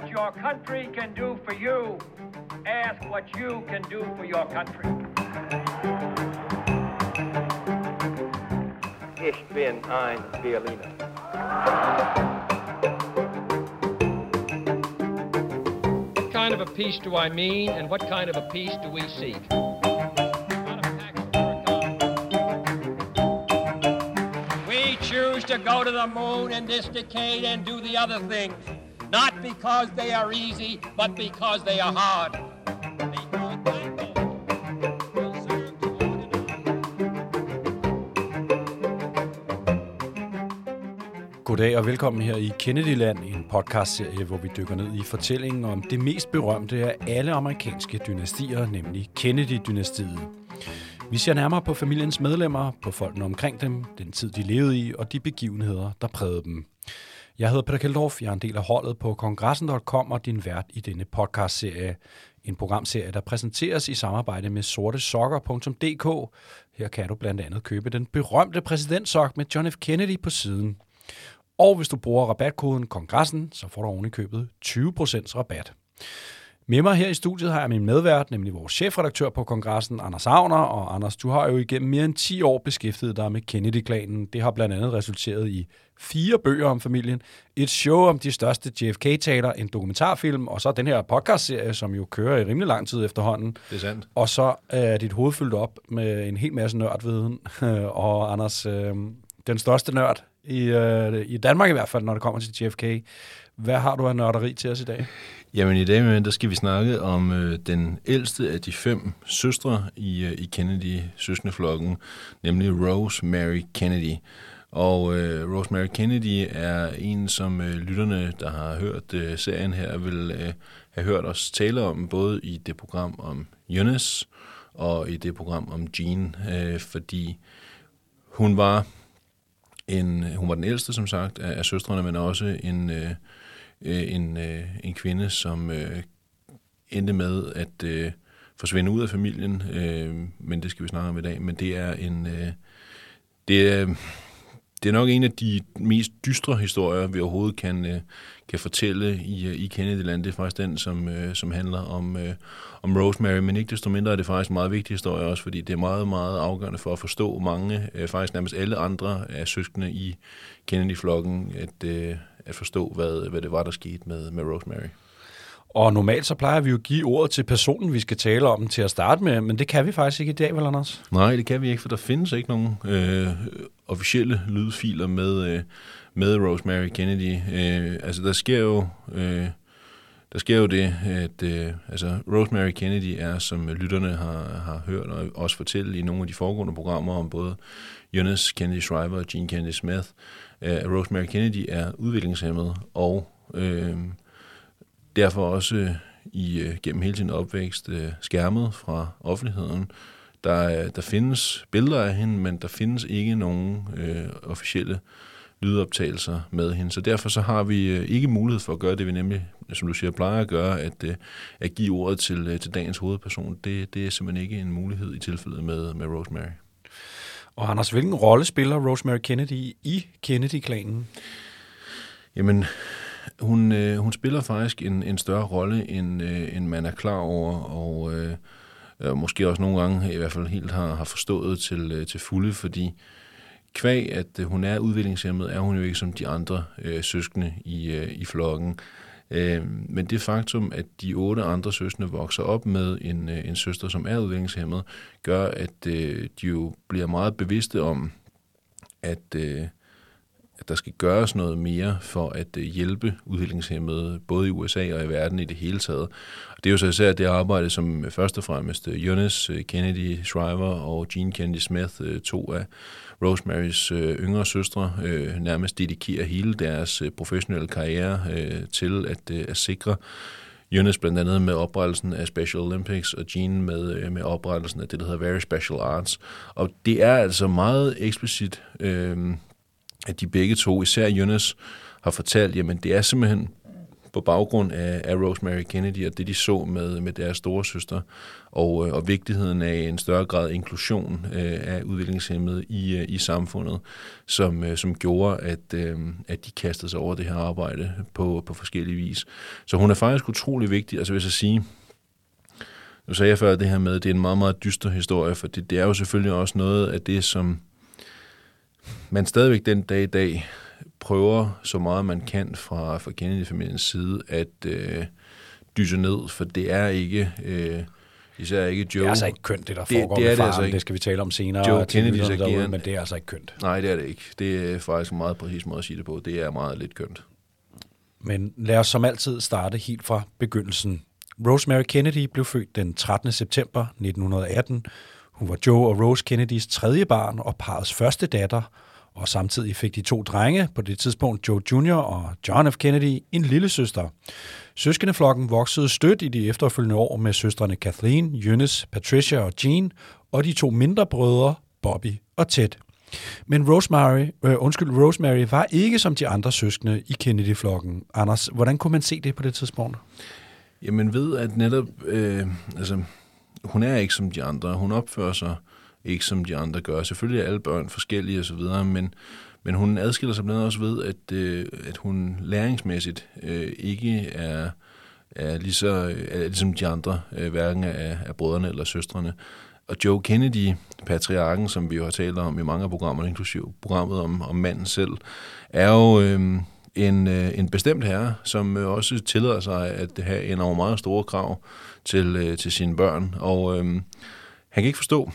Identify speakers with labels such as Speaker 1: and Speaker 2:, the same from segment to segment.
Speaker 1: what your country can do for you. Ask what you can do for your country.
Speaker 2: Ich bin ein Berliner.
Speaker 3: What kind of a peace do I mean, and what kind of a peace do we seek? We choose to go to the moon in this decade and do the other things, not because they are easy, but because they are hard.
Speaker 4: Goddag og velkommen her i Kennedyland, en podcastserie, hvor vi dykker ned i fortællingen om det mest berømte af alle amerikanske dynastier, nemlig Kennedy-dynastiet. Vi ser nærmere på familiens medlemmer, på folkene omkring dem, den tid de levede i og de begivenheder, der prægede dem. Jeg hedder Peter Keldorf, jeg er en del af holdet på kongressen.com og din vært i denne podcastserie. En programserie, der præsenteres i samarbejde med sortesokker.dk. Her kan du blandt andet købe den berømte præsidentsok med John F. Kennedy på siden. Og hvis du bruger rabatkoden kongressen, så får du oven i købet 20% rabat. Med mig her i studiet har jeg min medvært, nemlig vores chefredaktør på kongressen, Anders Agner. Og Anders, du har jo igennem mere end 10 år beskæftiget dig med Kennedy-klanen. Det har blandt andet resulteret i fire bøger om familien, et show om de største JFK-taler, en dokumentarfilm, og så den her podcastserie, som jo kører i rimelig lang tid efterhånden.
Speaker 5: Det er sandt.
Speaker 4: Og så er dit hoved fyldt op med en hel masse nørdviden. og Anders, øh, den største nørd i, øh, i Danmark i hvert fald, når det kommer til JFK. Hvad har du af nørderi til os i dag?
Speaker 5: Jamen i dag men der skal vi snakke om øh, den ældste af de fem søstre i, øh, i Kennedy-søskendeflokken, nemlig Rose Mary Kennedy. Og øh, Rose Mary Kennedy er en, som øh, lytterne, der har hørt øh, serien her, vil øh, have hørt os tale om, både i det program om Eunice og i det program om Jean, øh, fordi hun var en, hun var den ældste, som sagt, af, af søstrene, men også en, øh, øh, en, øh, en kvinde, som øh, endte med at øh, forsvinde ud af familien, øh, men det skal vi snakke om i dag. Men det er en, øh, det er, det er nok en af de mest dystre historier, vi overhovedet kan, øh, kan fortælle i, øh, i Kennedyland. Det er faktisk den, som, øh, som handler om, om Rosemary, men ikke desto mindre er det faktisk en meget vigtig historie også, fordi det er meget, meget afgørende for at forstå mange, faktisk nærmest alle andre af søskende i Kennedy-flokken, at, at forstå, hvad, hvad det var, der skete med, med Rosemary.
Speaker 4: Og normalt så plejer vi jo at give ordet til personen, vi skal tale om til at starte med, men det kan vi faktisk ikke i dag, vel Anders?
Speaker 5: Nej, det kan vi ikke, for der findes ikke nogen øh, officielle lydfiler med, øh, med Rosemary Kennedy. Øh, altså, der sker jo... Øh, der sker jo det, at øh, altså Rosemary Kennedy er, som lytterne har, har hørt og også fortælle i nogle af de foregående programmer om både Eunice Kennedy Shriver og Jean Kennedy Smith, at Rosemary Kennedy er udviklingshemmet og øh, derfor også øh, i øh, gennem hele sin opvækst øh, skærmet fra offentligheden. Der, der findes billeder af hende, men der findes ikke nogen øh, officielle lydoptagelser med hende. Så derfor så har vi øh, ikke mulighed for at gøre det, vi nemlig, som du siger, plejer at gøre, at, øh, at give ordet til, øh, til dagens hovedperson. Det, det er simpelthen ikke en mulighed i tilfældet med, med Rosemary.
Speaker 4: Og Anders, hvilken rolle spiller Rosemary Kennedy i Kennedy-klanen?
Speaker 5: Jamen, hun, øh, hun spiller faktisk en, en større rolle, end, øh, end man er klar over, og øh, måske også nogle gange i hvert fald helt har, har forstået til, øh, til fulde, fordi kvæg, at øh, hun er udviklingshemmet, er hun jo ikke som de andre øh, søskende i, øh, i flokken. Øh, Øh, men det faktum, at de otte andre søstre vokser op med en, øh, en søster, som er udviklingshemmet, gør, at øh, de jo bliver meget bevidste om, at... Øh, at der skal gøres noget mere for at øh, hjælpe udviklingshemmede, både i USA og i verden i det hele taget. Og det er jo så især det arbejde, som øh, først og fremmest øh, Jonas Kennedy Shriver og Jean Kennedy Smith, to af Rosemarys øh, yngre søstre, øh, nærmest dedikerer hele deres øh, professionelle karriere til at, at sikre Jonas blandt andet med oprettelsen af Special Olympics, og Jean med, med oprettelsen af det, der hedder Very Special Arts. Og det er altså meget eksplicit øh, at de begge to, især Jonas, har fortalt, jamen det er simpelthen på baggrund af, af Rosemary Kennedy og det, de så med, med deres store søster, og, øh, og vigtigheden af en større grad inklusion øh, af udviklingshemmede i, øh, i samfundet, som, øh, som gjorde, at, øh, at de kastede sig over det her arbejde på, på forskellige vis. Så hun er faktisk utrolig vigtig, altså hvis jeg sige, nu sagde jeg før det her med, at det er en meget, meget dyster historie, for det, det er jo selvfølgelig også noget af det, som man stadigvæk den dag i dag prøver så meget man kan fra, fra Kennedy-familiens side at øh, dyse ned, for det er ikke... Øh, Især ikke Joe.
Speaker 4: Det er altså ikke kønt, det der foregår det, det, er med faren. Det, altså ikke. det skal vi tale om senere.
Speaker 5: Joe Kennedys ageren.
Speaker 4: Men det er altså ikke kønt.
Speaker 5: Nej, det er det ikke. Det er faktisk en meget præcis måde at sige det på. Det er meget lidt kønt.
Speaker 4: Men lad os som altid starte helt fra begyndelsen. Rosemary Kennedy blev født den 13. september 1918. Hun var Joe og Rose Kennedys tredje barn og parets første datter, og samtidig fik de to drenge, på det tidspunkt Joe Jr. og John F. Kennedy, en lille søster. Søskendeflokken voksede stødt i de efterfølgende år med søstrene Kathleen, Eunice, Patricia og Jean, og de to mindre brødre, Bobby og Ted. Men Rosemary, øh, undskyld, Rosemary var ikke som de andre søskende i Kennedy-flokken. Anders, hvordan kunne man se det på det tidspunkt?
Speaker 5: Jamen ved, at netop, øh, altså, hun er ikke som de andre. Hun opfører sig ikke som de andre gør. Selvfølgelig er alle børn forskellige osv., men, men hun adskiller sig blandt andet også ved, at, øh, at hun læringsmæssigt øh, ikke er, er, lige så, øh, er ligesom de andre, øh, hverken af, af brødrene eller søstrene. Og Joe Kennedy, patriarken, som vi jo har talt om i mange af programmerne, inklusive programmet om, om manden selv, er jo øh, en, øh, en bestemt herre, som øh, også tillader sig at have en enormt meget store krav til, øh, til sine børn. Og øh, han kan ikke forstå,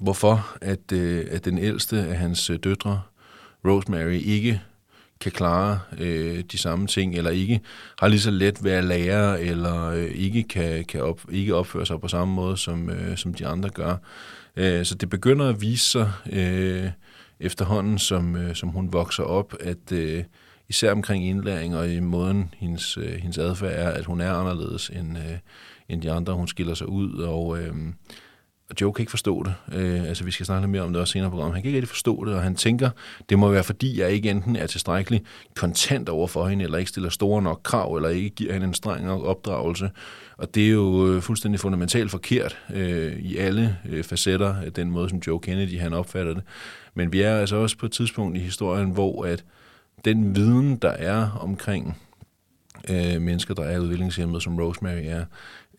Speaker 5: hvorfor at, øh, at den ældste af hans øh, døtre, Rosemary, ikke kan klare øh, de samme ting, eller ikke har lige så let ved at lære, eller øh, ikke kan, kan op, ikke opføre sig på samme måde, som, øh, som de andre gør. Øh, så det begynder at vise sig øh, efterhånden, som, øh, som hun vokser op, at øh, især omkring indlæring og i måden, hendes, øh, hendes adfærd er, at hun er anderledes end, øh, end de andre. Hun skiller sig ud, og... Øh, og Joe kan ikke forstå det. Øh, altså, vi skal snakke lidt mere om det også senere på programmet. Han kan ikke rigtig forstå det, og han tænker, det må være fordi, jeg ikke enten er tilstrækkelig kontant over for hende, eller ikke stiller store nok krav, eller ikke giver hende en streng nok opdragelse. Og det er jo øh, fuldstændig fundamentalt forkert øh, i alle øh, facetter den måde, som Joe Kennedy han opfatter det. Men vi er altså også på et tidspunkt i historien, hvor at den viden, der er omkring øh, mennesker, der er udviklingshemmede, som Rosemary er,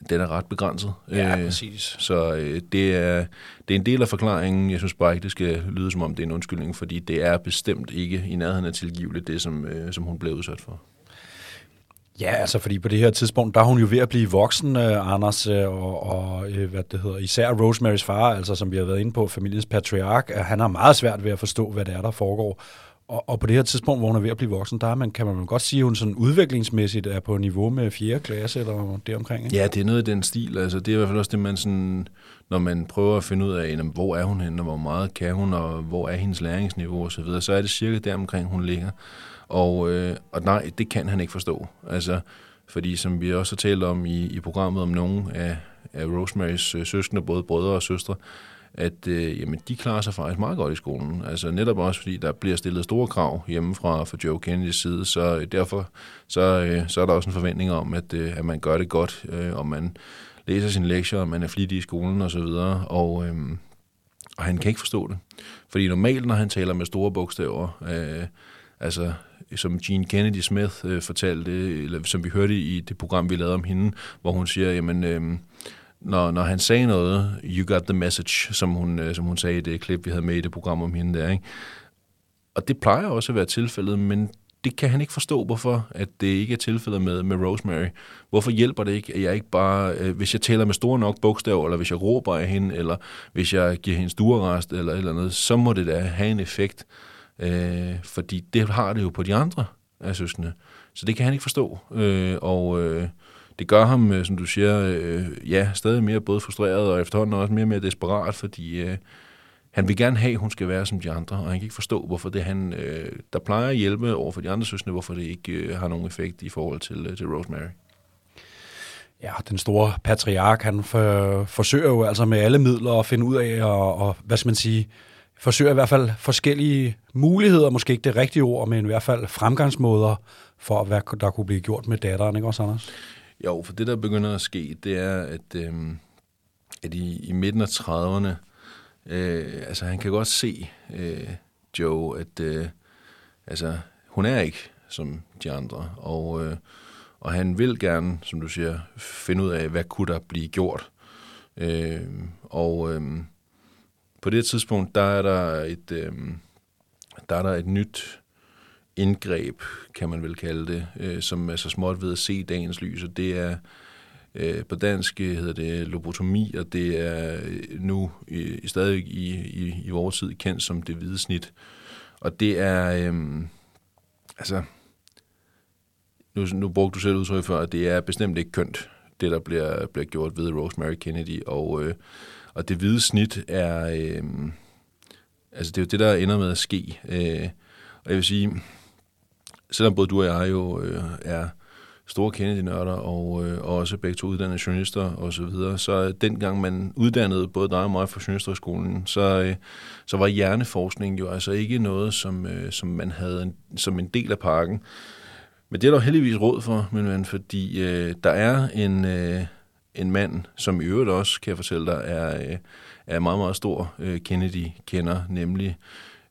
Speaker 5: den er ret begrænset.
Speaker 4: Ja, øh, præcis.
Speaker 5: Så øh, det, er, det er en del af forklaringen. Jeg synes bare ikke, det skal lyde som om, det er en undskyldning, fordi det er bestemt ikke i nærheden af tilgiveligt, det som, øh, som hun blev udsat for.
Speaker 4: Ja, altså fordi på det her tidspunkt, der er hun jo ved at blive voksen, uh, Anders, uh, og, og uh, hvad det hedder, især Rosemarys far, altså som vi har været inde på, familiens patriark, uh, han har meget svært ved at forstå, hvad det er, der foregår. Og, og på det her tidspunkt, hvor hun er ved at blive voksen, der er man, kan man godt sige, at hun sådan udviklingsmæssigt er på niveau med 4. klasse eller deromkring. Ikke?
Speaker 5: Ja, det er noget i den stil. Altså, det er i hvert fald også det, man sådan, når man prøver at finde ud af, jamen, hvor er hun henne, og hvor meget kan hun, og hvor er hendes læringsniveau osv., så, videre, så er det cirka der omkring, hun ligger. Og, øh, og nej, det kan han ikke forstå. Altså, fordi som vi også har talt om i, i programmet om nogle af, af Rosemarys øh, søskende, både brødre og søstre, at øh, jamen, de klarer sig faktisk meget godt i skolen. Altså netop også, fordi der bliver stillet store krav hjemmefra fra Joe Kennedys side, så øh, derfor så, øh, så er der også en forventning om, at, øh, at man gør det godt, øh, og man læser sine lektier, og man er flittig i skolen osv., og, og, øh, og han kan ikke forstå det. Fordi normalt, når han taler med store bogstaver, øh, altså som Jean Kennedy Smith øh, fortalte, eller som vi hørte i det program, vi lavede om hende, hvor hun siger, jamen... Øh, når, når han sagde noget, you got the message, som hun, øh, som hun sagde i det klip, vi havde med i det program om hende der. Ikke? Og det plejer også at være tilfældet, men det kan han ikke forstå, hvorfor at det ikke er tilfældet med, med Rosemary. Hvorfor hjælper det ikke, at jeg ikke bare, øh, hvis jeg taler med store nok bogstaver, eller hvis jeg råber af hende, eller hvis jeg giver hende stuerrest, eller et eller andet, så må det da have en effekt. Øh, fordi det har det jo på de andre af søskende. Så det kan han ikke forstå. Øh, og øh, det gør ham, øh, som du siger, øh, ja, stadig mere både frustreret og efterhånden også mere og mere desperat, fordi øh, han vil gerne have, at hun skal være som de andre, og han kan ikke forstå, hvorfor det han, øh, der plejer at hjælpe over for de andre søsne, hvorfor det ikke øh, har nogen effekt i forhold til, øh, til Rosemary.
Speaker 4: Ja, den store patriark, han for, forsøger jo altså med alle midler at finde ud af, og, og hvad skal man sige, forsøger i hvert fald forskellige muligheder, måske ikke det rigtige ord, men i hvert fald fremgangsmåder for, hvad der kunne blive gjort med datteren, ikke også, Anders?
Speaker 5: Jo, for det, der begynder at ske, det er, at, øh, at i, i midten af 30'erne, øh, altså han kan godt se, øh, Joe, at øh, altså, hun er ikke som de andre, og, øh, og han vil gerne, som du siger, finde ud af, hvad kunne der blive gjort. Øh, og øh, på det tidspunkt, der er der et, øh, der er der et nyt indgreb, kan man vel kalde det, øh, som er så småt ved at se dagens lys, og det er øh, på dansk hedder det lobotomi, og det er øh, nu øh, stadig i, i, i vores tid kendt som det hvide snit. Og det er, øh, altså, nu, nu brugte du selv udtryk for, at det er bestemt ikke kønt, det der bliver, bliver gjort ved Rosemary Kennedy, og, øh, og det hvide snit er, øh, altså det er jo det, der ender med at ske. Øh, og jeg vil sige, selvom både du og jeg jo øh, er store Kennedy-nørder og, øh, og også begge to uddannede journalister og så videre, så øh, dengang man uddannede både dig og mig fra journalisterskolen, så, øh, så var hjerneforskning jo altså ikke noget, som, øh, som man havde en, som en del af pakken. Men det er der heldigvis råd for, min ven, fordi øh, der er en, øh, en mand, som i øvrigt også, kan jeg fortælle dig, er, øh, er meget, meget stor øh, Kennedy-kender, nemlig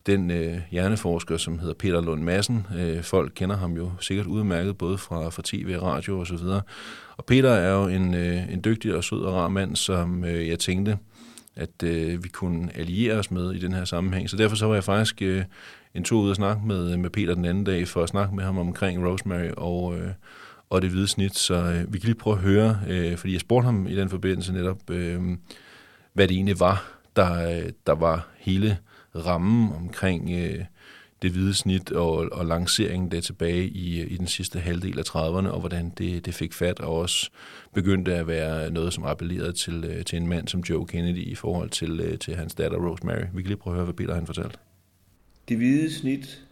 Speaker 5: den øh, hjerneforsker, som hedder Peter Lund Madsen. Øh, folk kender ham jo sikkert udmærket, både fra, fra tv, radio og så videre. Og Peter er jo en, øh, en dygtig og sød og rar mand, som øh, jeg tænkte, at øh, vi kunne alliere os med i den her sammenhæng. Så derfor så var jeg faktisk øh, en tur ud og snakke med, med Peter den anden dag, for at snakke med ham omkring Rosemary og, øh, og det hvide snit. Så øh, vi kan lige prøve at høre, øh, fordi jeg spurgte ham i den forbindelse netop, øh, hvad det egentlig var, der, øh, der var hele rammen omkring øh, det hvide snit og, og lanceringen der tilbage i, øh, i den sidste halvdel af 30'erne, og hvordan det, det fik fat og også begyndte at være noget, som appellerede til, øh, til en mand som Joe Kennedy i forhold til, øh, til hans datter Rosemary. Vi kan lige prøve at høre, hvad Peter han fortalte.
Speaker 6: Det hvide snit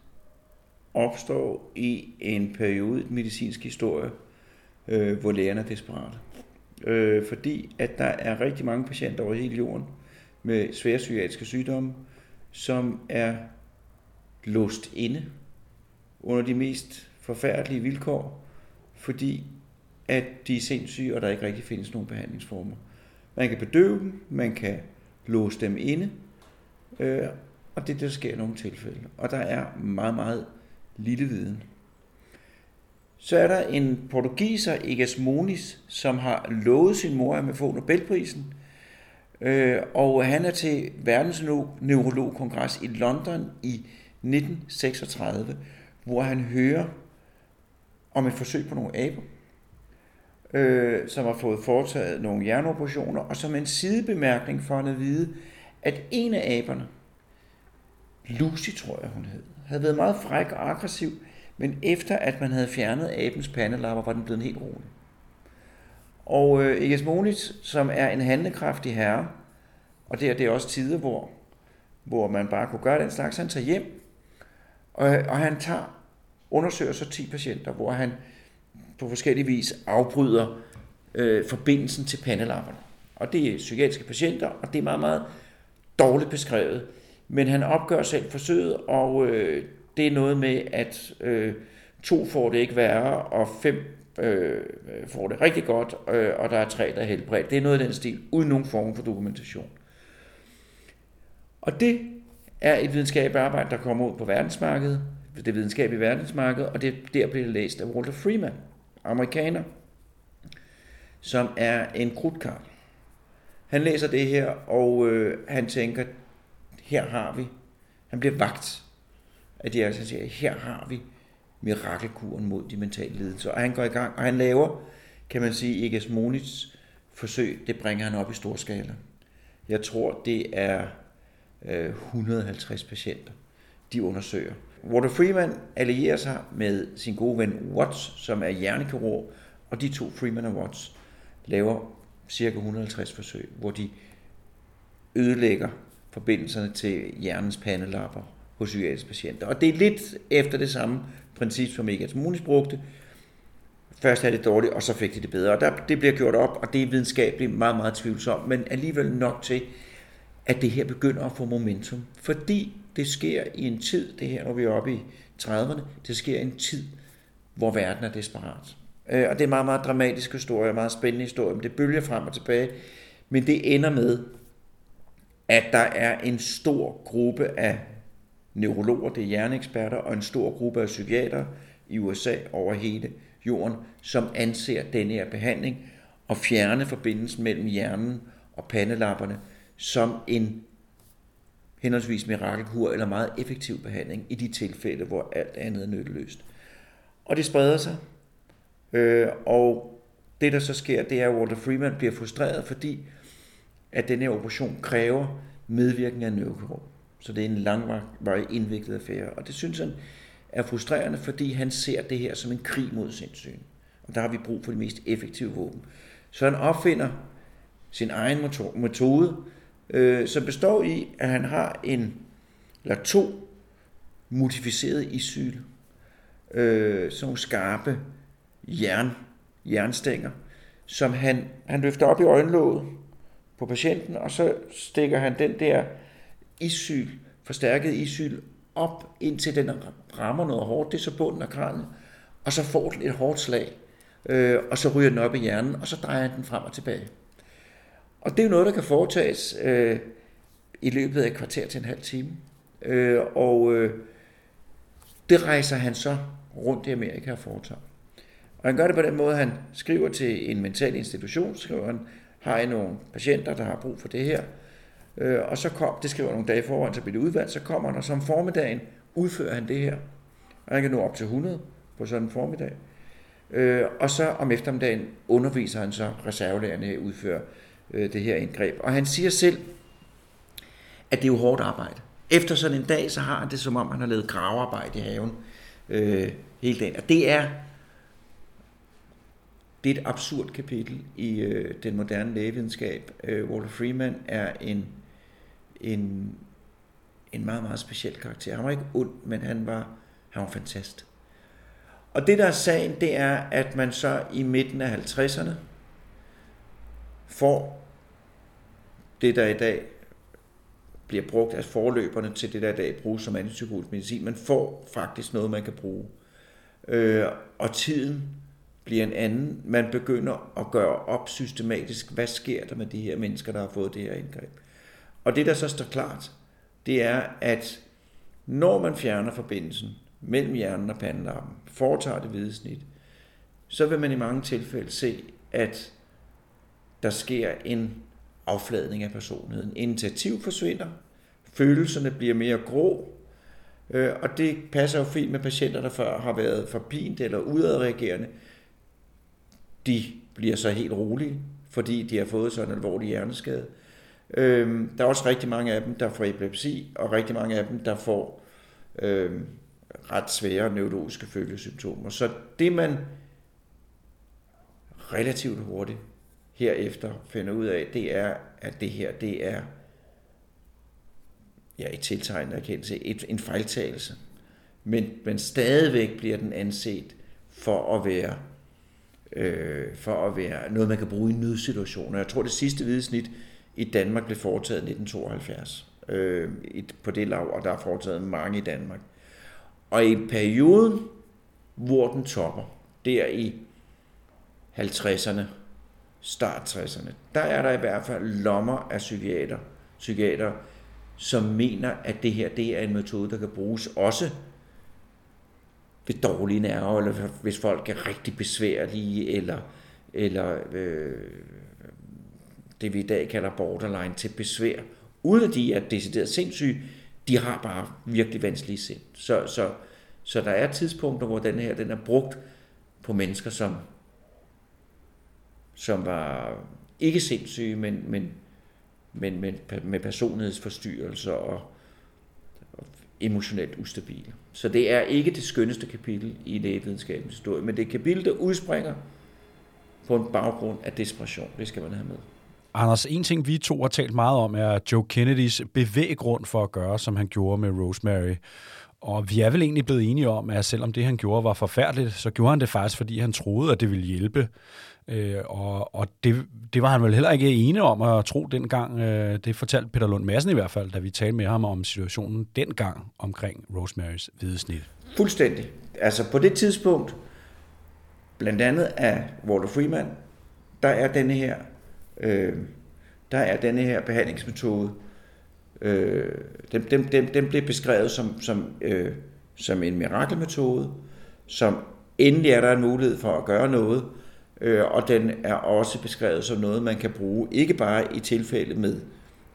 Speaker 6: opstår i en periode i medicinsk historie, øh, hvor lægerne er desperate. Øh, fordi at der er rigtig mange patienter over hele jorden med svære psykiatriske sygdomme, som er låst inde under de mest forfærdelige vilkår, fordi at de er sindssyge, og der ikke rigtig findes nogen behandlingsformer. Man kan bedøve dem, man kan låse dem inde, øh, og det der sker i nogle tilfælde. Og der er meget, meget lille viden. Så er der en portugiser, Egas Moniz, som har lovet sin mor at få Nobelprisen, Øh, og han er til verdens neurologkongres i London i 1936, hvor han hører om et forsøg på nogle aber, øh, som har fået foretaget nogle hjerneoperationer, og som en sidebemærkning for at vide, at en af aberne, Lucy tror jeg hun hed, havde været meget fræk og aggressiv, men efter at man havde fjernet abens pandelapper, var den blevet helt rolig. Og øh, Monis, som er en handlekraftig herre, og det er, det er også tider, hvor, hvor man bare kunne gøre den slags, han tager hjem, og, og han tager, undersøger så 10 patienter, hvor han på forskellige vis afbryder øh, forbindelsen til pandelapperne. Og det er psykiatriske patienter, og det er meget, meget dårligt beskrevet. Men han opgør selv forsøget, og øh, det er noget med, at øh, to får det ikke værre, og fem øh, får det rigtig godt, øh, og der er tre, der er helbredt. Det er noget af den stil, uden nogen form for dokumentation. Og det er et videnskabeligt arbejde, der kommer ud på verdensmarkedet, det videnskabelige verdensmarked, og det der bliver læst af Walter Freeman, amerikaner, som er en krudtkar. Han læser det her, og øh, han tænker, her har vi, han bliver vagt af de han siger, her har vi mirakelkuren mod de mentale lidelser. Og han går i gang, og han laver, kan man sige, Egas Monits forsøg, det bringer han op i stor skala. Jeg tror, det er øh, 150 patienter, de undersøger. Walter Freeman allierer sig med sin gode ven Watts, som er hjernekirurg, og de to, Freeman og Watts, laver cirka 150 forsøg, hvor de ødelægger forbindelserne til hjernens pandelapper hos psykiatriske patienter. Og det er lidt efter det samme princip, som Egas Munis brugte. Først havde det dårligt, og så fik de det bedre. Og der, det bliver gjort op, og det er videnskabeligt meget, meget tvivlsomt, men alligevel nok til, at det her begynder at få momentum. Fordi det sker i en tid, det her, når vi er oppe i 30'erne, det sker i en tid, hvor verden er desperat. Øh, og det er en meget, meget dramatisk historie, en meget spændende historie, men det bølger frem og tilbage. Men det ender med, at der er en stor gruppe af neurologer, det er hjerneeksperter, og en stor gruppe af psykiater i USA over hele jorden, som anser denne her behandling og fjerne forbindelsen mellem hjernen og pandelapperne som en henholdsvis mirakelkur eller meget effektiv behandling i de tilfælde, hvor alt andet er nytteløst. Og det spreder sig, øh, og det der så sker, det er, at Walter Freeman bliver frustreret, fordi at den her operation kræver medvirkning af neurokirurg. Så det er en langvarig indviklet affære. Og det synes han er frustrerende, fordi han ser det her som en krig mod sindssygen. Og der har vi brug for de mest effektive våben. Så han opfinder sin egen metode, øh, som består i, at han har en eller to modificerede isyl, øh, sådan nogle skarpe jern, jernstænger, som han, han løfter op i øjenlåget på patienten, og så stikker han den der isyl, forstærket isyl, op indtil den rammer noget hårdt, det er så bunden af kranen, og så får den et hårdt slag, øh, og så ryger den op i hjernen, og så drejer den frem og tilbage. Og det er jo noget, der kan foretages øh, i løbet af et kvarter til en halv time. Øh, og øh, det rejser han så rundt i Amerika og foretager. Og han gør det på den måde, at han skriver til en mental institution, skriver han, har I nogle patienter, der har brug for det her? Øh, og så kom, det skriver nogle dage foran, så bliver det udvalgt, så kommer han, og som formiddagen udfører han det her. Og han kan nå op til 100 på sådan en formiddag. Øh, og så om eftermiddagen underviser han så reservelærerne at udføre øh, det her indgreb. Og han siger selv, at det er jo hårdt arbejde. Efter sådan en dag, så har han det som om, han har lavet gravearbejde i haven øh, hele dagen. Og det er, det er et absurd kapitel i øh, den moderne lægevidenskab. Øh, Walter Freeman er en, en, en meget, meget speciel karakter. Han var ikke ond, men han var, han var fantast. Og det der er sagen, det er, at man så i midten af 50'erne får det, der i dag bliver brugt af forløberne til det, der i dag bruges som antipsykotisk medicin. Man får faktisk noget, man kan bruge. Øh, og tiden bliver en anden. Man begynder at gøre op systematisk, hvad sker der med de her mennesker, der har fået det her indgreb. Og det, der så står klart, det er, at når man fjerner forbindelsen mellem hjernen og pandelappen, foretager det hvide snit, så vil man i mange tilfælde se, at der sker en affladning af personligheden. Initiativ forsvinder, følelserne bliver mere grå, øh, og det passer jo fint med patienter, der før har været forpint eller udadreagerende. De bliver så helt rolige, fordi de har fået sådan en alvorlig hjerneskade. Øh, der er også rigtig mange af dem, der får epilepsi, og rigtig mange af dem, der får øh, ret svære neurologiske følgesymptomer. Så det man relativt hurtigt herefter finder ud af, det er, at det her, det er ja, et tiltegnet erkendelse, et, en fejltagelse. Men, men stadigvæk bliver den anset for at være øh, for at være noget, man kan bruge i nødsituationer. Jeg tror, det sidste videsnit i Danmark blev foretaget i 1972 øh, på det lav, og der er foretaget mange i Danmark. Og i perioden, hvor den topper, der i 50'erne, start 60'erne, der er der i hvert fald lommer af psykiater, psykiater som mener, at det her det er en metode, der kan bruges også ved dårlige nerver, eller hvis folk er rigtig besværlige, eller, eller øh, det vi i dag kalder borderline til besvær, uden at de er decideret sindssyge, de har bare virkelig vanskelige sind. Så, så, så der er tidspunkter, hvor den her den er brugt på mennesker, som, som var ikke sindssyge, men, men, men, men med personlighedsforstyrrelser og, og emotionelt ustabile. Så det er ikke det skønneste kapitel i lægevidenskabens historie, men det er et kapitel, der udspringer på en baggrund af desperation. Det skal man have med.
Speaker 4: Anders, en ting vi to har talt meget om, er Joe Kennedys bevæggrund for at gøre, som han gjorde med Rosemary. Og vi er vel egentlig blevet enige om, at selvom det, han gjorde, var forfærdeligt, så gjorde han det faktisk, fordi han troede, at det ville hjælpe. Øh, og og det, det var han vel heller ikke enig om at tro dengang. Øh, det fortalte Peter Lund Madsen i hvert fald, da vi talte med ham om situationen dengang omkring Rosemarys hvide snit.
Speaker 6: Fuldstændig. Altså på det tidspunkt, blandt andet af Walter Freeman, der er denne her, øh, der er denne her behandlingsmetode, øh, den, den, den, den blev beskrevet som, som, øh, som en mirakelmetode, som endelig er der en mulighed for at gøre noget, øh, og den er også beskrevet som noget, man kan bruge, ikke bare i tilfælde med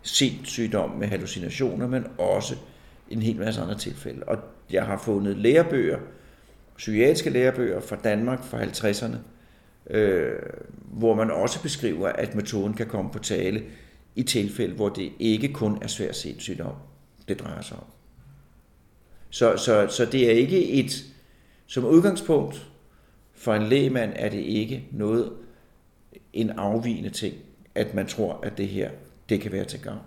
Speaker 6: sindssygdom med hallucinationer, men også en hel masse andre tilfælde. Og jeg har fundet lærebøger, psykiatriske lærebøger fra Danmark fra 50'erne, øh, hvor man også beskriver, at metoden kan komme på tale i tilfælde, hvor det ikke kun er svær sindssygdom, det drejer sig om. Så, så, så det er ikke et, som udgangspunkt, for en lægemand er det ikke noget, en afvigende ting, at man tror, at det her, det kan være til gavn.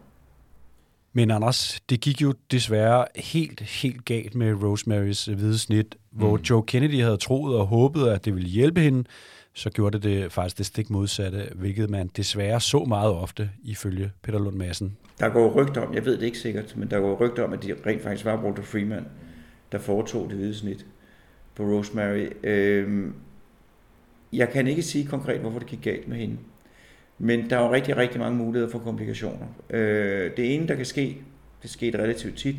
Speaker 4: Men Anders, det gik jo desværre helt, helt galt med Rosemarys hvide snit, hvor mm. Joe Kennedy havde troet og håbet, at det ville hjælpe hende, så gjorde det, det faktisk det stik modsatte, hvilket man desværre så meget ofte, ifølge Peter Lund Madsen.
Speaker 6: Der går rygter om, jeg ved det ikke sikkert, men der går rygter om, at det rent faktisk var Walter Freeman, der foretog det hvide snit på Rosemary. Øhm, jeg kan ikke sige konkret, hvorfor det gik galt med hende. Men der er jo rigtig, rigtig mange muligheder for komplikationer. Øh, det ene, der kan ske, det skete relativt tit,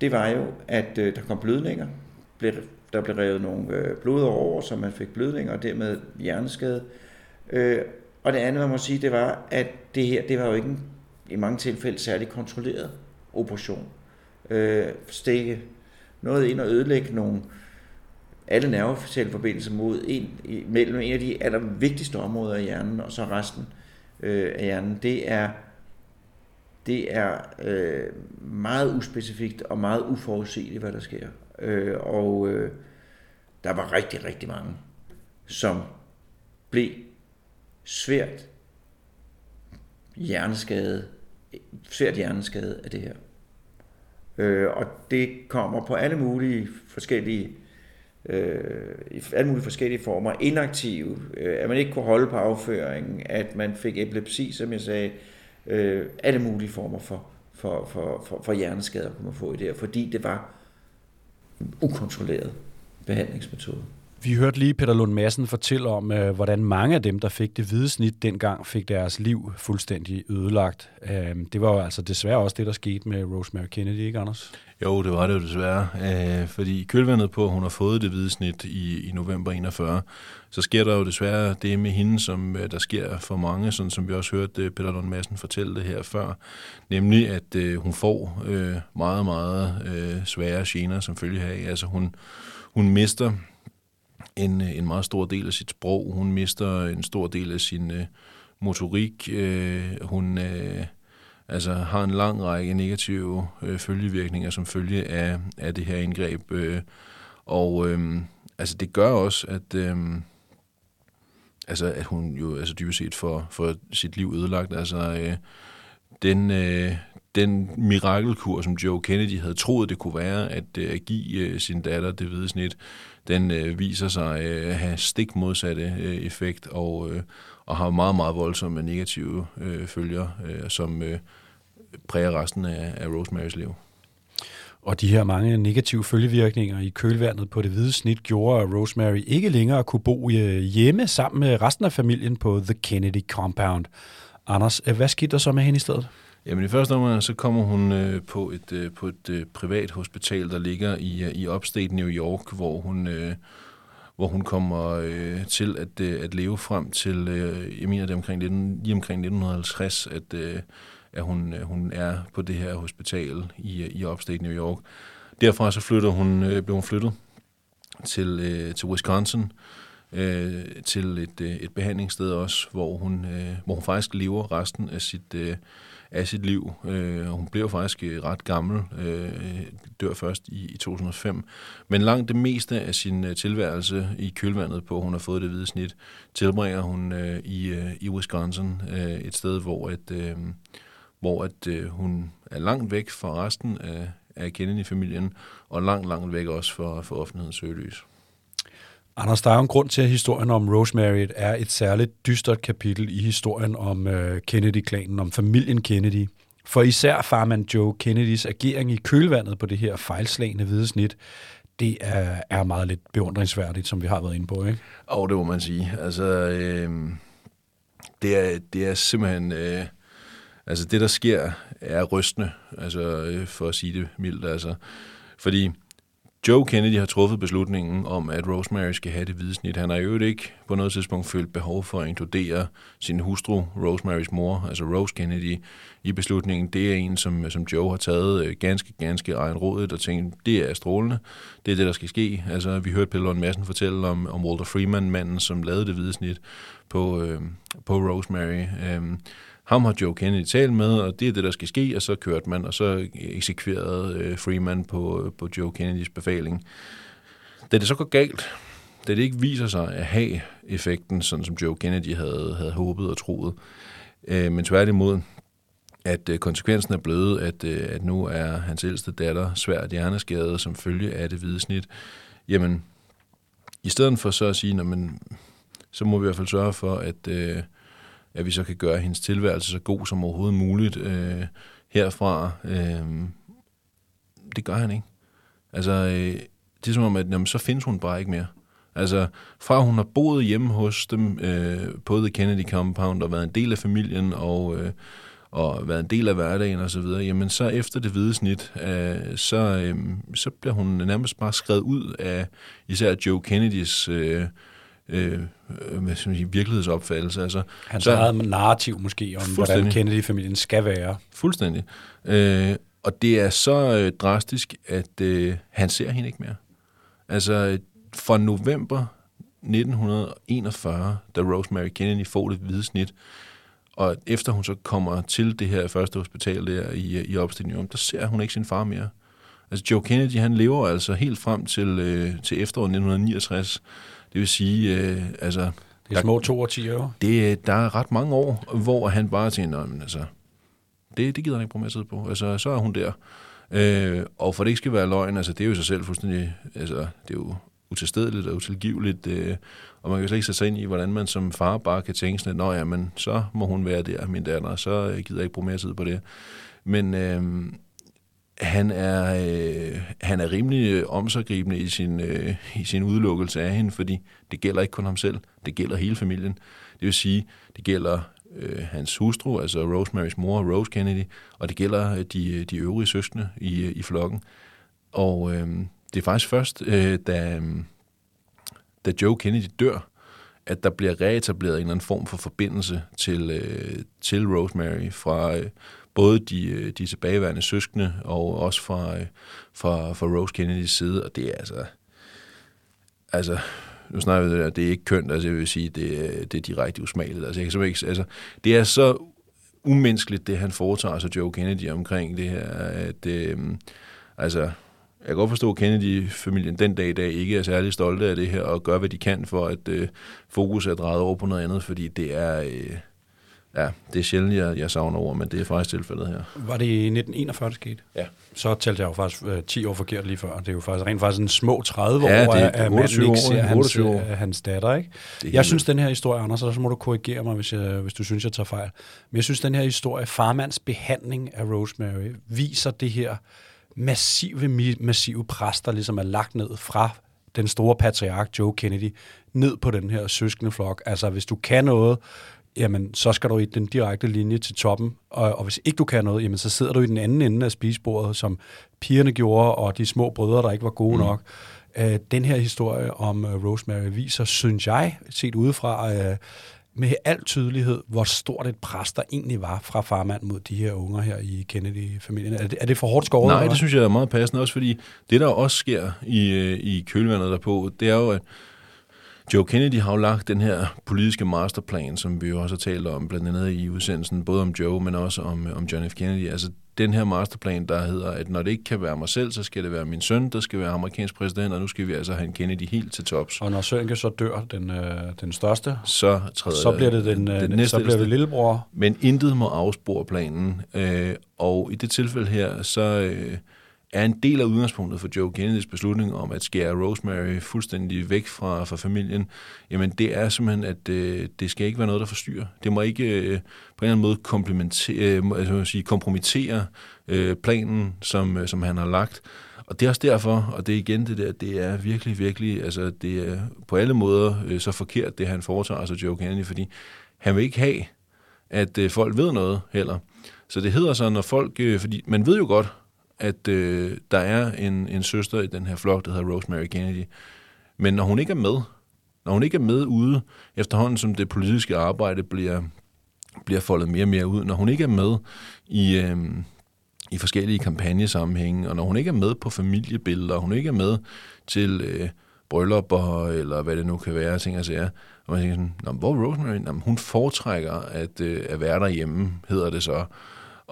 Speaker 6: det var jo, at øh, der kom blødninger. Blev, der blev revet nogle øh, blod over, så man fik blødninger og dermed hjerneskade. Øh, og det andet, man må sige, det var, at det her, det var jo ikke en, i mange tilfælde særlig kontrolleret operation. Øh, stikke noget ind og ødelægge nogle alle nerveforbindelser mod en, mellem en af de allervigtigste områder i hjernen, og så resten øh, af hjernen. Det er, det er øh, meget uspecifikt og meget uforudsigeligt, hvad der sker. Øh, og øh, der var rigtig, rigtig mange, som blev svært hjerneskade, svært hjerneskade af det her. Øh, og det kommer på alle mulige forskellige øh, i alle mulige forskellige former, inaktive, øh, at man ikke kunne holde på afføringen, at man fik epilepsi, som jeg sagde, øh, alle mulige former for, for, for, for, for hjerneskader kunne man få i det her, fordi det var ukontrolleret behandlingsmetode.
Speaker 4: Vi hørte lige Peter Lund Madsen fortælle om, øh, hvordan mange af dem, der fik det hvide snit dengang, fik deres liv fuldstændig ødelagt. Øhm, det var jo altså desværre også det, der skete med Rosemary Kennedy, ikke Anders?
Speaker 5: Jo, det var det jo desværre. Øh, fordi kølvandet på, at hun har fået det hvide snit i, i november 41, så sker der jo desværre det med hende, som øh, der sker for mange, sådan som vi også hørte Peter Lund Madsen fortælle det her før, nemlig at hun får meget, meget svære gener som følge af. Altså hun, hun mister en, øh, en meget stor del af sit sprog. Hun mister en stor del af sin øh, motorik. Øh, hun øh, altså har en lang række negative øh, følgevirkninger som følge af, af det her indgreb. Øh, og øh, altså det gør også, at, øh, altså, at hun jo altså dybest set får, for sit liv ødelagt. Altså øh, den, øh, den mirakelkur, som Joe Kennedy havde troet, det kunne være, at, øh, at give øh, sin datter det hvide snit, den øh, viser sig øh, at have stik modsatte øh, effekt og, øh, og har meget, meget voldsomme negative øh, følger, øh, som øh, præger resten af, af Rosemarys liv.
Speaker 4: Og de her mange negative følgevirkninger i kølvandet på det hvide snit gjorde, at Rosemary ikke længere kunne bo øh, hjemme sammen med resten af familien på The Kennedy Compound. Anders, øh, hvad skete der så med hende i stedet?
Speaker 5: Jamen i første omgang, så kommer hun øh, på et, øh, på et øh, privat hospital, der ligger i, øh, i upstate New York, hvor hun, øh, hvor hun kommer øh, til at, øh, at leve frem til, øh, jeg mener det er omkring, lige omkring 1950, at, øh, at hun, øh, hun er på det her hospital i, øh, i upstate New York. Derfra så flytter hun, øh, blev hun flyttet til, øh, til Wisconsin, øh, Øh, til et, øh, et behandlingssted også, hvor hun, øh, hvor hun faktisk lever resten af sit, øh, af sit liv. Øh, hun blev faktisk øh, ret gammel, øh, dør først i, i 2005. Men langt det meste af sin øh, tilværelse i kølvandet på, hun har fået det hvide snit, tilbringer hun øh, i, øh, i Wisconsin, øh, et sted, hvor, et, øh, hvor at, øh, hun er langt væk fra resten af, af Kennedy-familien, og langt, langt væk også for, for offentlighedens søgelys.
Speaker 4: Anders, der er jo en grund til, at historien om Rosemary er et særligt dystert kapitel i historien om øh, Kennedy-klanen, om familien Kennedy. For især farmand Joe Kennedys agering i kølvandet på det her fejlslagende hvide snit, det er, er meget lidt beundringsværdigt, som vi har været inde på, ikke?
Speaker 5: Og det må man sige. Altså, øh, det, er, det er simpelthen... Øh, altså, det der sker, er rystende, altså, øh, for at sige det mildt. Altså, fordi Joe Kennedy har truffet beslutningen om, at Rosemary skal have det hvide snit. Han har jo ikke på noget tidspunkt følt behov for at inkludere sin hustru, Rosemarys mor, altså Rose Kennedy, i beslutningen. Det er en, som, som Joe har taget øh, ganske, ganske egenrådigt og tænkt, det er strålende. Det er det, der skal ske. Altså, vi hørte Pelle Lund Madsen fortælle om, om Walter Freeman, manden, som lavede det hvide snit på, øh, på Rosemary. Øh, ham har Joe Kennedy talt med, og det er det, der skal ske, og så kørte man, og så eksekverede øh, Freeman på, øh, på Joe Kennedys befaling. Da det så går galt, da det ikke viser sig at have effekten, sådan som Joe Kennedy havde, havde håbet og troet, øh, men tværtimod, at øh, konsekvensen er blevet, at, øh, at nu er hans ældste datter svært hjerneskadet som følge af det hvide snit, jamen, i stedet for så at sige, men, så må vi i hvert fald sørge for, at, øh, at vi så kan gøre hendes tilværelse så god som overhovedet muligt øh, herfra. Øh, det gør han ikke. Altså, øh, det er som om, at jamen, så findes hun bare ikke mere. Altså, fra hun har boet hjemme hos dem øh, på The Kennedy Compound og været en del af familien og, øh, og været en del af hverdagen og så videre, jamen så efter det hvide snit, øh, så, øh, så bliver hun nærmest bare skrevet ud af især Joe Kennedys øh, øh, hvad skal man sige, virkelighedsopfattelse. Altså,
Speaker 4: Hans så, eget narrativ måske om, hvordan Kennedy-familien skal være.
Speaker 5: Fuldstændig. Øh, og det er så øh, drastisk, at øh, han ser hende ikke mere. Altså, fra november 1941, da Rosemary Kennedy får det hvide snit, og efter hun så kommer til det her første hospital der i, i Upstate der ser hun ikke sin far mere. Altså Joe Kennedy, han lever altså helt frem til, øh, til efteråret 1969, det vil sige, øh, altså...
Speaker 4: Det er små to og ti år.
Speaker 5: Det, der er ret mange år, hvor han bare tænker, men altså, det, det gider han ikke bruge mere tid på. Altså, så er hun der. Øh, og for det ikke skal være løgn, altså, det er jo sig selv fuldstændig, altså, det er jo utilstedeligt og utilgiveligt, øh, og man kan slet ikke sætte sig ind i, hvordan man som far bare kan tænke sådan, at ja, men så må hun være der, min datter, så øh, gider jeg ikke bruge mere tid på det. Men øh, han er, øh, han er rimelig øh, omsorgribende i sin, øh, i sin udelukkelse af hende, fordi det gælder ikke kun ham selv, det gælder hele familien. Det vil sige, det gælder øh, hans hustru, altså Rosemarys mor, Rose Kennedy, og det gælder øh, de, øh, de øvrige søskende i, øh, i flokken. Og øh, det er faktisk først, øh, da, øh, da Joe Kennedy dør, at der bliver reetableret en eller anden form for forbindelse til, øh, til Rosemary fra, øh, både de, øh, de tilbageværende søskende og også fra, øh, fra, fra Rose Kennedys side, og det er altså, altså, nu snakker vi det der, det er ikke kønt, altså jeg vil sige, det, øh, det er direkte usmageligt, altså jeg kan ikke, altså, det er så umenneskeligt, det han foretager sig Joe Kennedy omkring det her, at øh, altså, jeg kan godt forstå, at Kennedy-familien den dag i dag ikke er særlig stolte af det her, og gør, hvad de kan for, at øh, fokus er drejet over på noget andet, fordi det er, øh, Ja, det er sjældent, jeg, jeg savner ord, men det er faktisk tilfældet her.
Speaker 4: Var det i 1941, det skete?
Speaker 5: Ja.
Speaker 4: Så talte jeg jo faktisk øh, 10 år forkert lige før. Det er jo faktisk rent faktisk en små 30 ja, år, det at manden ikke ser hans, år. Uh, hans datter. Ikke? Jeg helt... synes, den her historie, Anders, så må du korrigere mig, hvis, jeg, hvis du synes, jeg tager fejl. Men jeg synes, den her historie, farmands behandling af Rosemary, viser det her massive, massive pres, der ligesom er lagt ned fra den store patriark Joe Kennedy, ned på den her søskende flok. Altså, hvis du kan noget, jamen så skal du i den direkte linje til toppen, og, og hvis ikke du kan noget, jamen så sidder du i den anden ende af spisebordet, som pigerne gjorde, og de små brødre, der ikke var gode mm. nok. Uh, den her historie om uh, Rosemary viser, synes jeg, set udefra, uh, med al tydelighed, hvor stort et pres der egentlig var fra farmand mod de her unger her i Kennedy-familien. Er det, er det for hårdt skåret?
Speaker 5: Nej, det synes jeg er meget passende, også fordi det, der også sker i, i kølvandet derpå, det er jo, at Joe Kennedy har jo lagt den her politiske masterplan, som vi jo også har talt om, blandt andet i udsendelsen, både om Joe, men også om, om John F. Kennedy. Altså den her masterplan, der hedder, at når det ikke kan være mig selv, så skal det være min søn, der skal være amerikansk præsident, og nu skal vi altså have en Kennedy helt til tops.
Speaker 4: Og når sønnen så dør, den, øh, den største,
Speaker 5: så, træder,
Speaker 4: så bliver det den, den næste, så bliver det lillebror.
Speaker 5: Men intet må afspore planen, øh, og i det tilfælde her, så... Øh, er en del af udgangspunktet for Joe Kennedys beslutning om at skære Rosemary fuldstændig væk fra, fra familien, jamen det er simpelthen, at øh, det skal ikke være noget, der forstyrrer. Det må ikke øh, på en eller anden måde komplementere, øh, altså, sige, kompromittere øh, planen, som, øh, som han har lagt. Og det er også derfor, og det er igen det der, det er virkelig, virkelig, altså det er på alle måder øh, så forkert, det han foretager, altså Joe Kennedy, fordi han vil ikke have, at øh, folk ved noget heller. Så det hedder så, når folk, øh, fordi man ved jo godt, at øh, der er en, en søster i den her flok, der hedder Rosemary Kennedy. Men når hun ikke er med, når hun ikke er med ude, efterhånden som det politiske arbejde bliver, bliver foldet mere og mere ud, når hun ikke er med i, øh, i forskellige kampagnesammenhænge, og når hun ikke er med på familiebilleder, hun ikke er med til øh, bryllupper, eller hvad det nu kan være, ting og sager, og man tænker sådan, hvor er Rosemary? Jamen, hun foretrækker at, øh, at være derhjemme, hedder det så.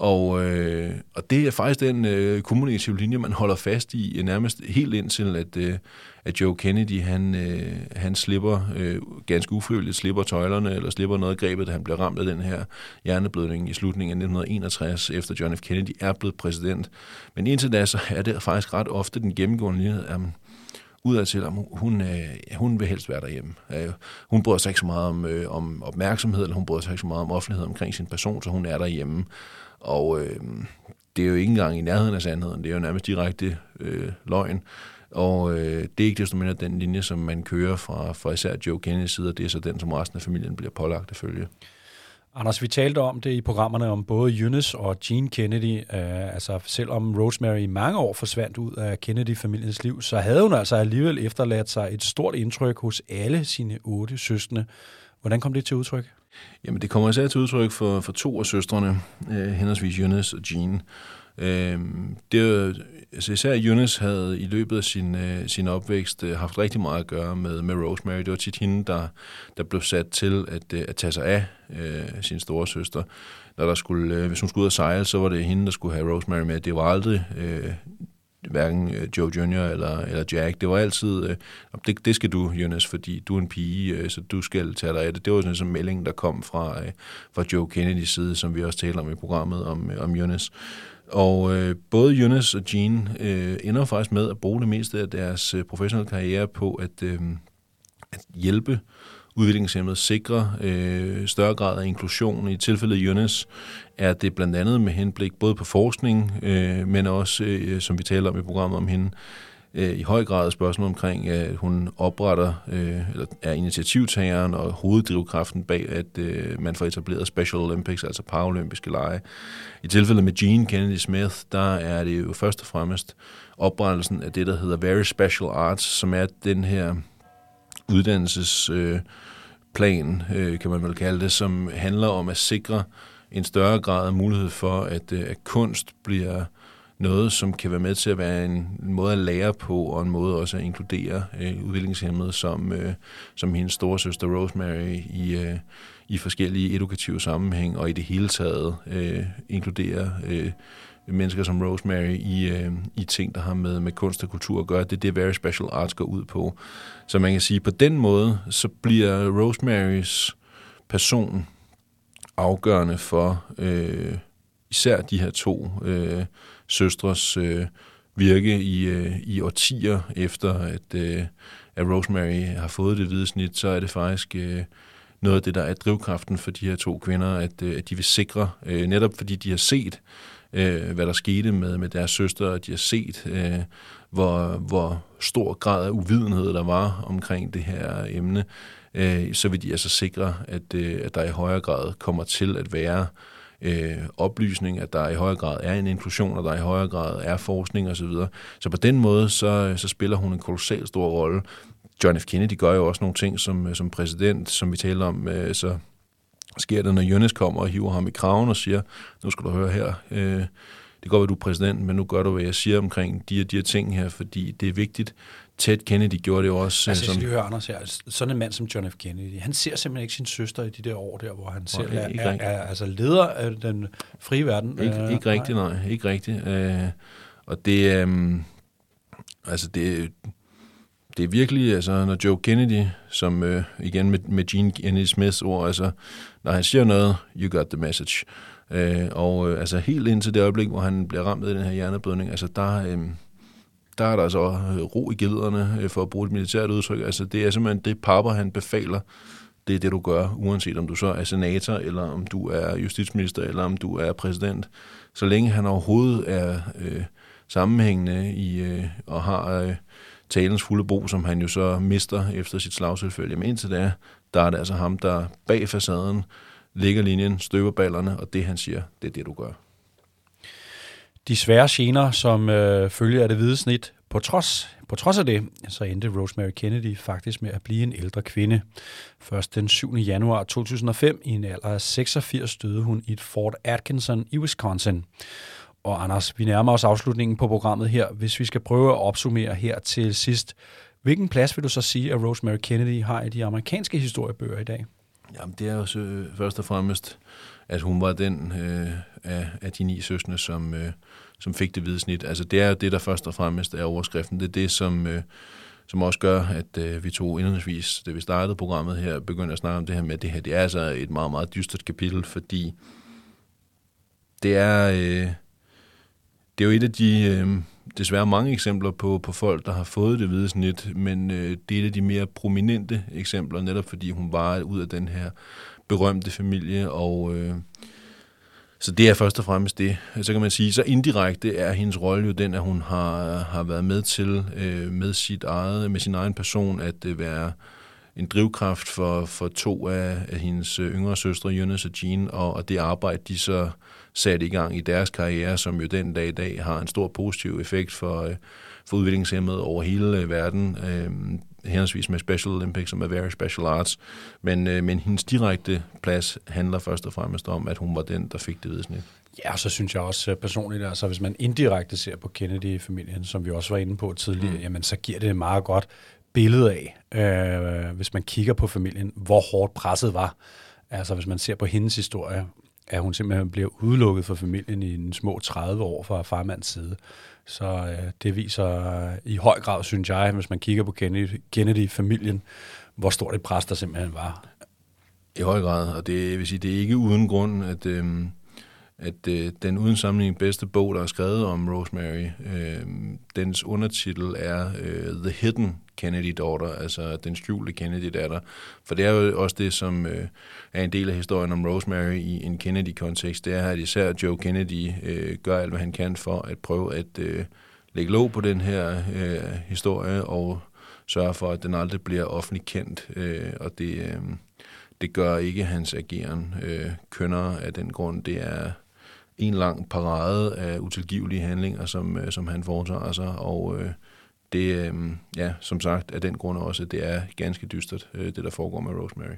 Speaker 5: Og, øh, og det er faktisk den øh, kommunikative linje, man holder fast i, øh, nærmest helt indtil, at, øh, at Joe Kennedy, han, øh, han slipper, øh, ganske ufrivilligt slipper tøjlerne, eller slipper noget af grebet, da han bliver ramt af den her hjerneblødning i slutningen af 1961, efter John F. Kennedy er blevet præsident. Men indtil da, så er det faktisk ret ofte den gennemgående linje, at um, udad til, at hun, øh, hun vil helst være derhjemme. Øh, hun bryder sig ikke så meget om, øh, om opmærksomhed, eller hun bryder sig ikke så meget om offentlighed omkring sin person, så hun er derhjemme. Og øh, det er jo ikke engang i nærheden af sandheden, det er jo nærmest direkte øh, løgn. Og øh, det er ikke desto mindre den linje, som man kører fra, fra især Joe Kennedys side, og det er så den, som resten af familien bliver pålagt at følge.
Speaker 4: Anders, vi talte om det i programmerne om både Eunice og Jean Kennedy. Uh, altså selvom Rosemary i mange år forsvandt ud af Kennedy-familiens liv, så havde hun altså alligevel efterladt sig et stort indtryk hos alle sine otte søstre. Hvordan kom det til udtryk?
Speaker 5: Jamen, det kommer især til udtryk for, for to af søstrene, øh, henholdsvis Eunice og Jean. Øh, det, altså især Eunice havde i løbet af sin, øh, sin opvækst øh, haft rigtig meget at gøre med, med Rosemary. Det var tit hende, der, der blev sat til at, øh, at tage sig af øh, sin store søster. Når der skulle, øh, hvis hun skulle ud og sejle, så var det hende, der skulle have Rosemary med. Det var aldrig øh, hverken øh, Joe Jr. eller, eller Jack. Det var altid, øh, det, det skal du, Jonas, fordi du er en pige, øh, så du skal tage dig af det. Det var sådan en melding, der kom fra, øh, fra Joe Kennedys side, som vi også taler om i programmet om, øh, om Jonas. Og øh, både Jonas og Jean øh, ender faktisk med at bruge det meste af deres øh, professionelle karriere på at, øh, at hjælpe udviklingshemmede sikre øh, større grad af inklusion. I tilfældet Jonas er det blandt andet med henblik både på forskning, øh, men også, øh, som vi taler om i programmet om hende, øh, i høj grad et spørgsmål omkring, at hun opretter, øh, eller er initiativtageren og hoveddrivkraften bag, at øh, man får etableret Special Olympics, altså paralympiske lege. I tilfældet med Jean Kennedy Smith, der er det jo først og fremmest oprettelsen af det, der hedder Very Special Arts, som er den her uddannelsesplan, øh, øh, kan man vel kalde det, som handler om at sikre en større grad af mulighed for, at, øh, at kunst bliver noget, som kan være med til at være en, en måde at lære på, og en måde også at inkludere øh, udviklingshemmede, som, øh, som hendes store søster Rosemary i, øh, i forskellige edukative sammenhæng, og i det hele taget øh, inkludere øh, mennesker som Rosemary i, øh, i ting, der har med, med kunst og kultur at gøre. Det er det, Very Special Arts går ud på. Så man kan sige, på den måde, så bliver Rosemarys person afgørende for øh, især de her to øh, søstres øh, virke i, øh, i årtier efter, at, øh, at Rosemary har fået det hvide snit, så er det faktisk øh, noget af det, der er drivkraften for de her to kvinder, at, øh, at de vil sikre, øh, netop fordi de har set, øh, hvad der skete med, med deres søster, og de har set, øh, hvor, hvor stor grad af uvidenhed der var omkring det her emne, øh, så vil de altså sikre, at, øh, at der i højere grad kommer til at være øh, oplysning, at der i højere grad er en inklusion, og der i højere grad er forskning osv. Så, videre. så på den måde, så, så spiller hun en kolossal stor rolle. John F. Kennedy gør jo også nogle ting som, øh, som præsident, som vi taler om, øh, så sker det, når Jonas kommer og hiver ham i kraven og siger, nu skal du høre her, øh, det går godt du er præsident, men nu gør du, hvad jeg siger omkring de og de her ting her, fordi det er vigtigt. Ted Kennedy gjorde det jo også.
Speaker 4: Altså, som... jeg høre, Anders her. Sådan en mand som John F. Kennedy, han ser simpelthen ikke sin søster i de der år der, hvor han selv er, er, er, altså leder af den frie verden.
Speaker 5: Ikke, uh, ikke rigtigt, nej. Ikke rigtigt. Uh, og det, um, altså det, det er virkelig, altså når Joe Kennedy, som uh, igen med, med Gene Kennedy Smiths ord, altså når han siger noget, you got the message. Øh, og øh, altså helt indtil det øjeblik, hvor han bliver ramt af den her hjerneblødning, altså der, øh, der er der altså øh, ro i gilderne, øh, for at bruge et militært udtryk. Altså det er simpelthen det papper, han befaler, det er det, du gør, uanset om du så er senator, eller om du er justitsminister, eller om du er præsident. Så længe han overhovedet er øh, sammenhængende i, øh, og har øh, talens fulde brug, som han jo så mister efter sit slagtilfælde. Men indtil da, der er det altså ham, der bag facaden ligger linjen, støber ballerne, og det han siger, det er det, du gør.
Speaker 4: De svære gener, som øh, følger af det hvide snit, på trods, på trods af det, så endte Rosemary Kennedy faktisk med at blive en ældre kvinde. Først den 7. januar 2005, i en alder af 86, døde hun i et Fort Atkinson i Wisconsin. Og Anders, vi nærmer os afslutningen på programmet her. Hvis vi skal prøve at opsummere her til sidst, hvilken plads vil du så sige, at Rosemary Kennedy har i de amerikanske historiebøger i dag?
Speaker 5: Jamen, det er jo så øh, først og fremmest, at hun var den øh, af, af de ni søstre, som, øh, som fik det hvide snit. Altså, det er jo det, der først og fremmest er overskriften. Det er det, som, øh, som også gør, at øh, vi to indledningsvis, da vi startede programmet her, begyndte at snakke om det her med, at det her det er altså et meget, meget dystert kapitel, fordi det er, øh, det er jo et af de... Øh, desværre mange eksempler på, på folk, der har fået det hvide snit, men øh, det er et af de mere prominente eksempler, netop fordi hun var ud af den her berømte familie, og øh, så det er først og fremmest det. Så kan man sige, så indirekte er hendes rolle jo den, at hun har, har været med til øh, med sit eget, med sin egen person at øh, være en drivkraft for, for to af, af hendes øh, yngre søstre, Jonas og Jean, og, og det arbejde, de så sat i gang i deres karriere, som jo den dag i dag har en stor positiv effekt for, øh, for udviklingshemmede over hele øh, verden, øh, henholdsvis med Special Olympics og med Very Special Arts. Men, øh, men hendes direkte plads handler først og fremmest om, at hun var den, der fik det vidensnit.
Speaker 4: Ja, og så synes jeg også personligt, altså hvis man indirekte ser på Kennedy-familien, som vi også var inde på tidligere, mm. jamen så giver det et meget godt billede af, øh, hvis man kigger på familien, hvor hårdt presset var. Altså hvis man ser på hendes historie, at hun simpelthen bliver udelukket fra familien i en små 30 år fra farmands side. Så øh, det viser øh, i høj grad, synes jeg, hvis man kigger på Kennedy, Kennedy-familien, hvor stort et pres der simpelthen var.
Speaker 5: I høj grad, og det vil sige, det er ikke uden grund, at, øh, at øh, den uden sammenligning bedste bog, der er skrevet om Rosemary, øh, dens undertitel er øh, The Hidden Kennedy Daughter, altså den skjulte Kennedy datter. For det er jo også det, som øh, er en del af historien om Rosemary i en Kennedy-kontekst. Det er, at især Joe Kennedy øh, gør alt, hvad han kan for at prøve at øh, lægge låg på den her øh, historie og sørge for, at den aldrig bliver offentligt kendt. Øh, og det, øh, det gør ikke hans ageren øh, kønnere af den grund. Det er en lang parade af utilgivelige handlinger, som, øh, som han foretager sig, og øh, det, øh, ja, som sagt, af den grund også, at det er ganske dystert, øh, det der foregår med Rosemary.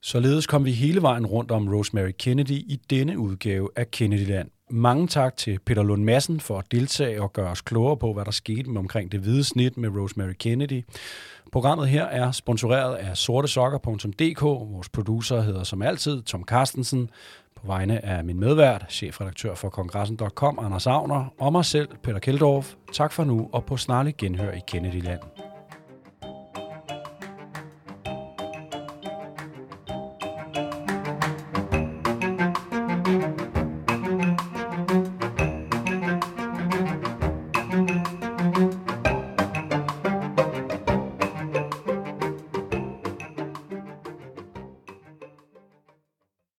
Speaker 4: Således kom vi hele vejen rundt om Rosemary Kennedy i denne udgave af Kennedyland. Mange tak til Peter Lund Madsen for at deltage og gøre os klogere på, hvad der skete med omkring det hvide snit med Rosemary Kennedy. Programmet her er sponsoreret af sortesokker.dk. Vores producer hedder som altid Tom Carstensen. På vegne af min medvært, chefredaktør for kongressen.com, Anders Agner, og mig selv, Peter Keldorf. Tak for nu, og på snarlig genhør i Kennedyland.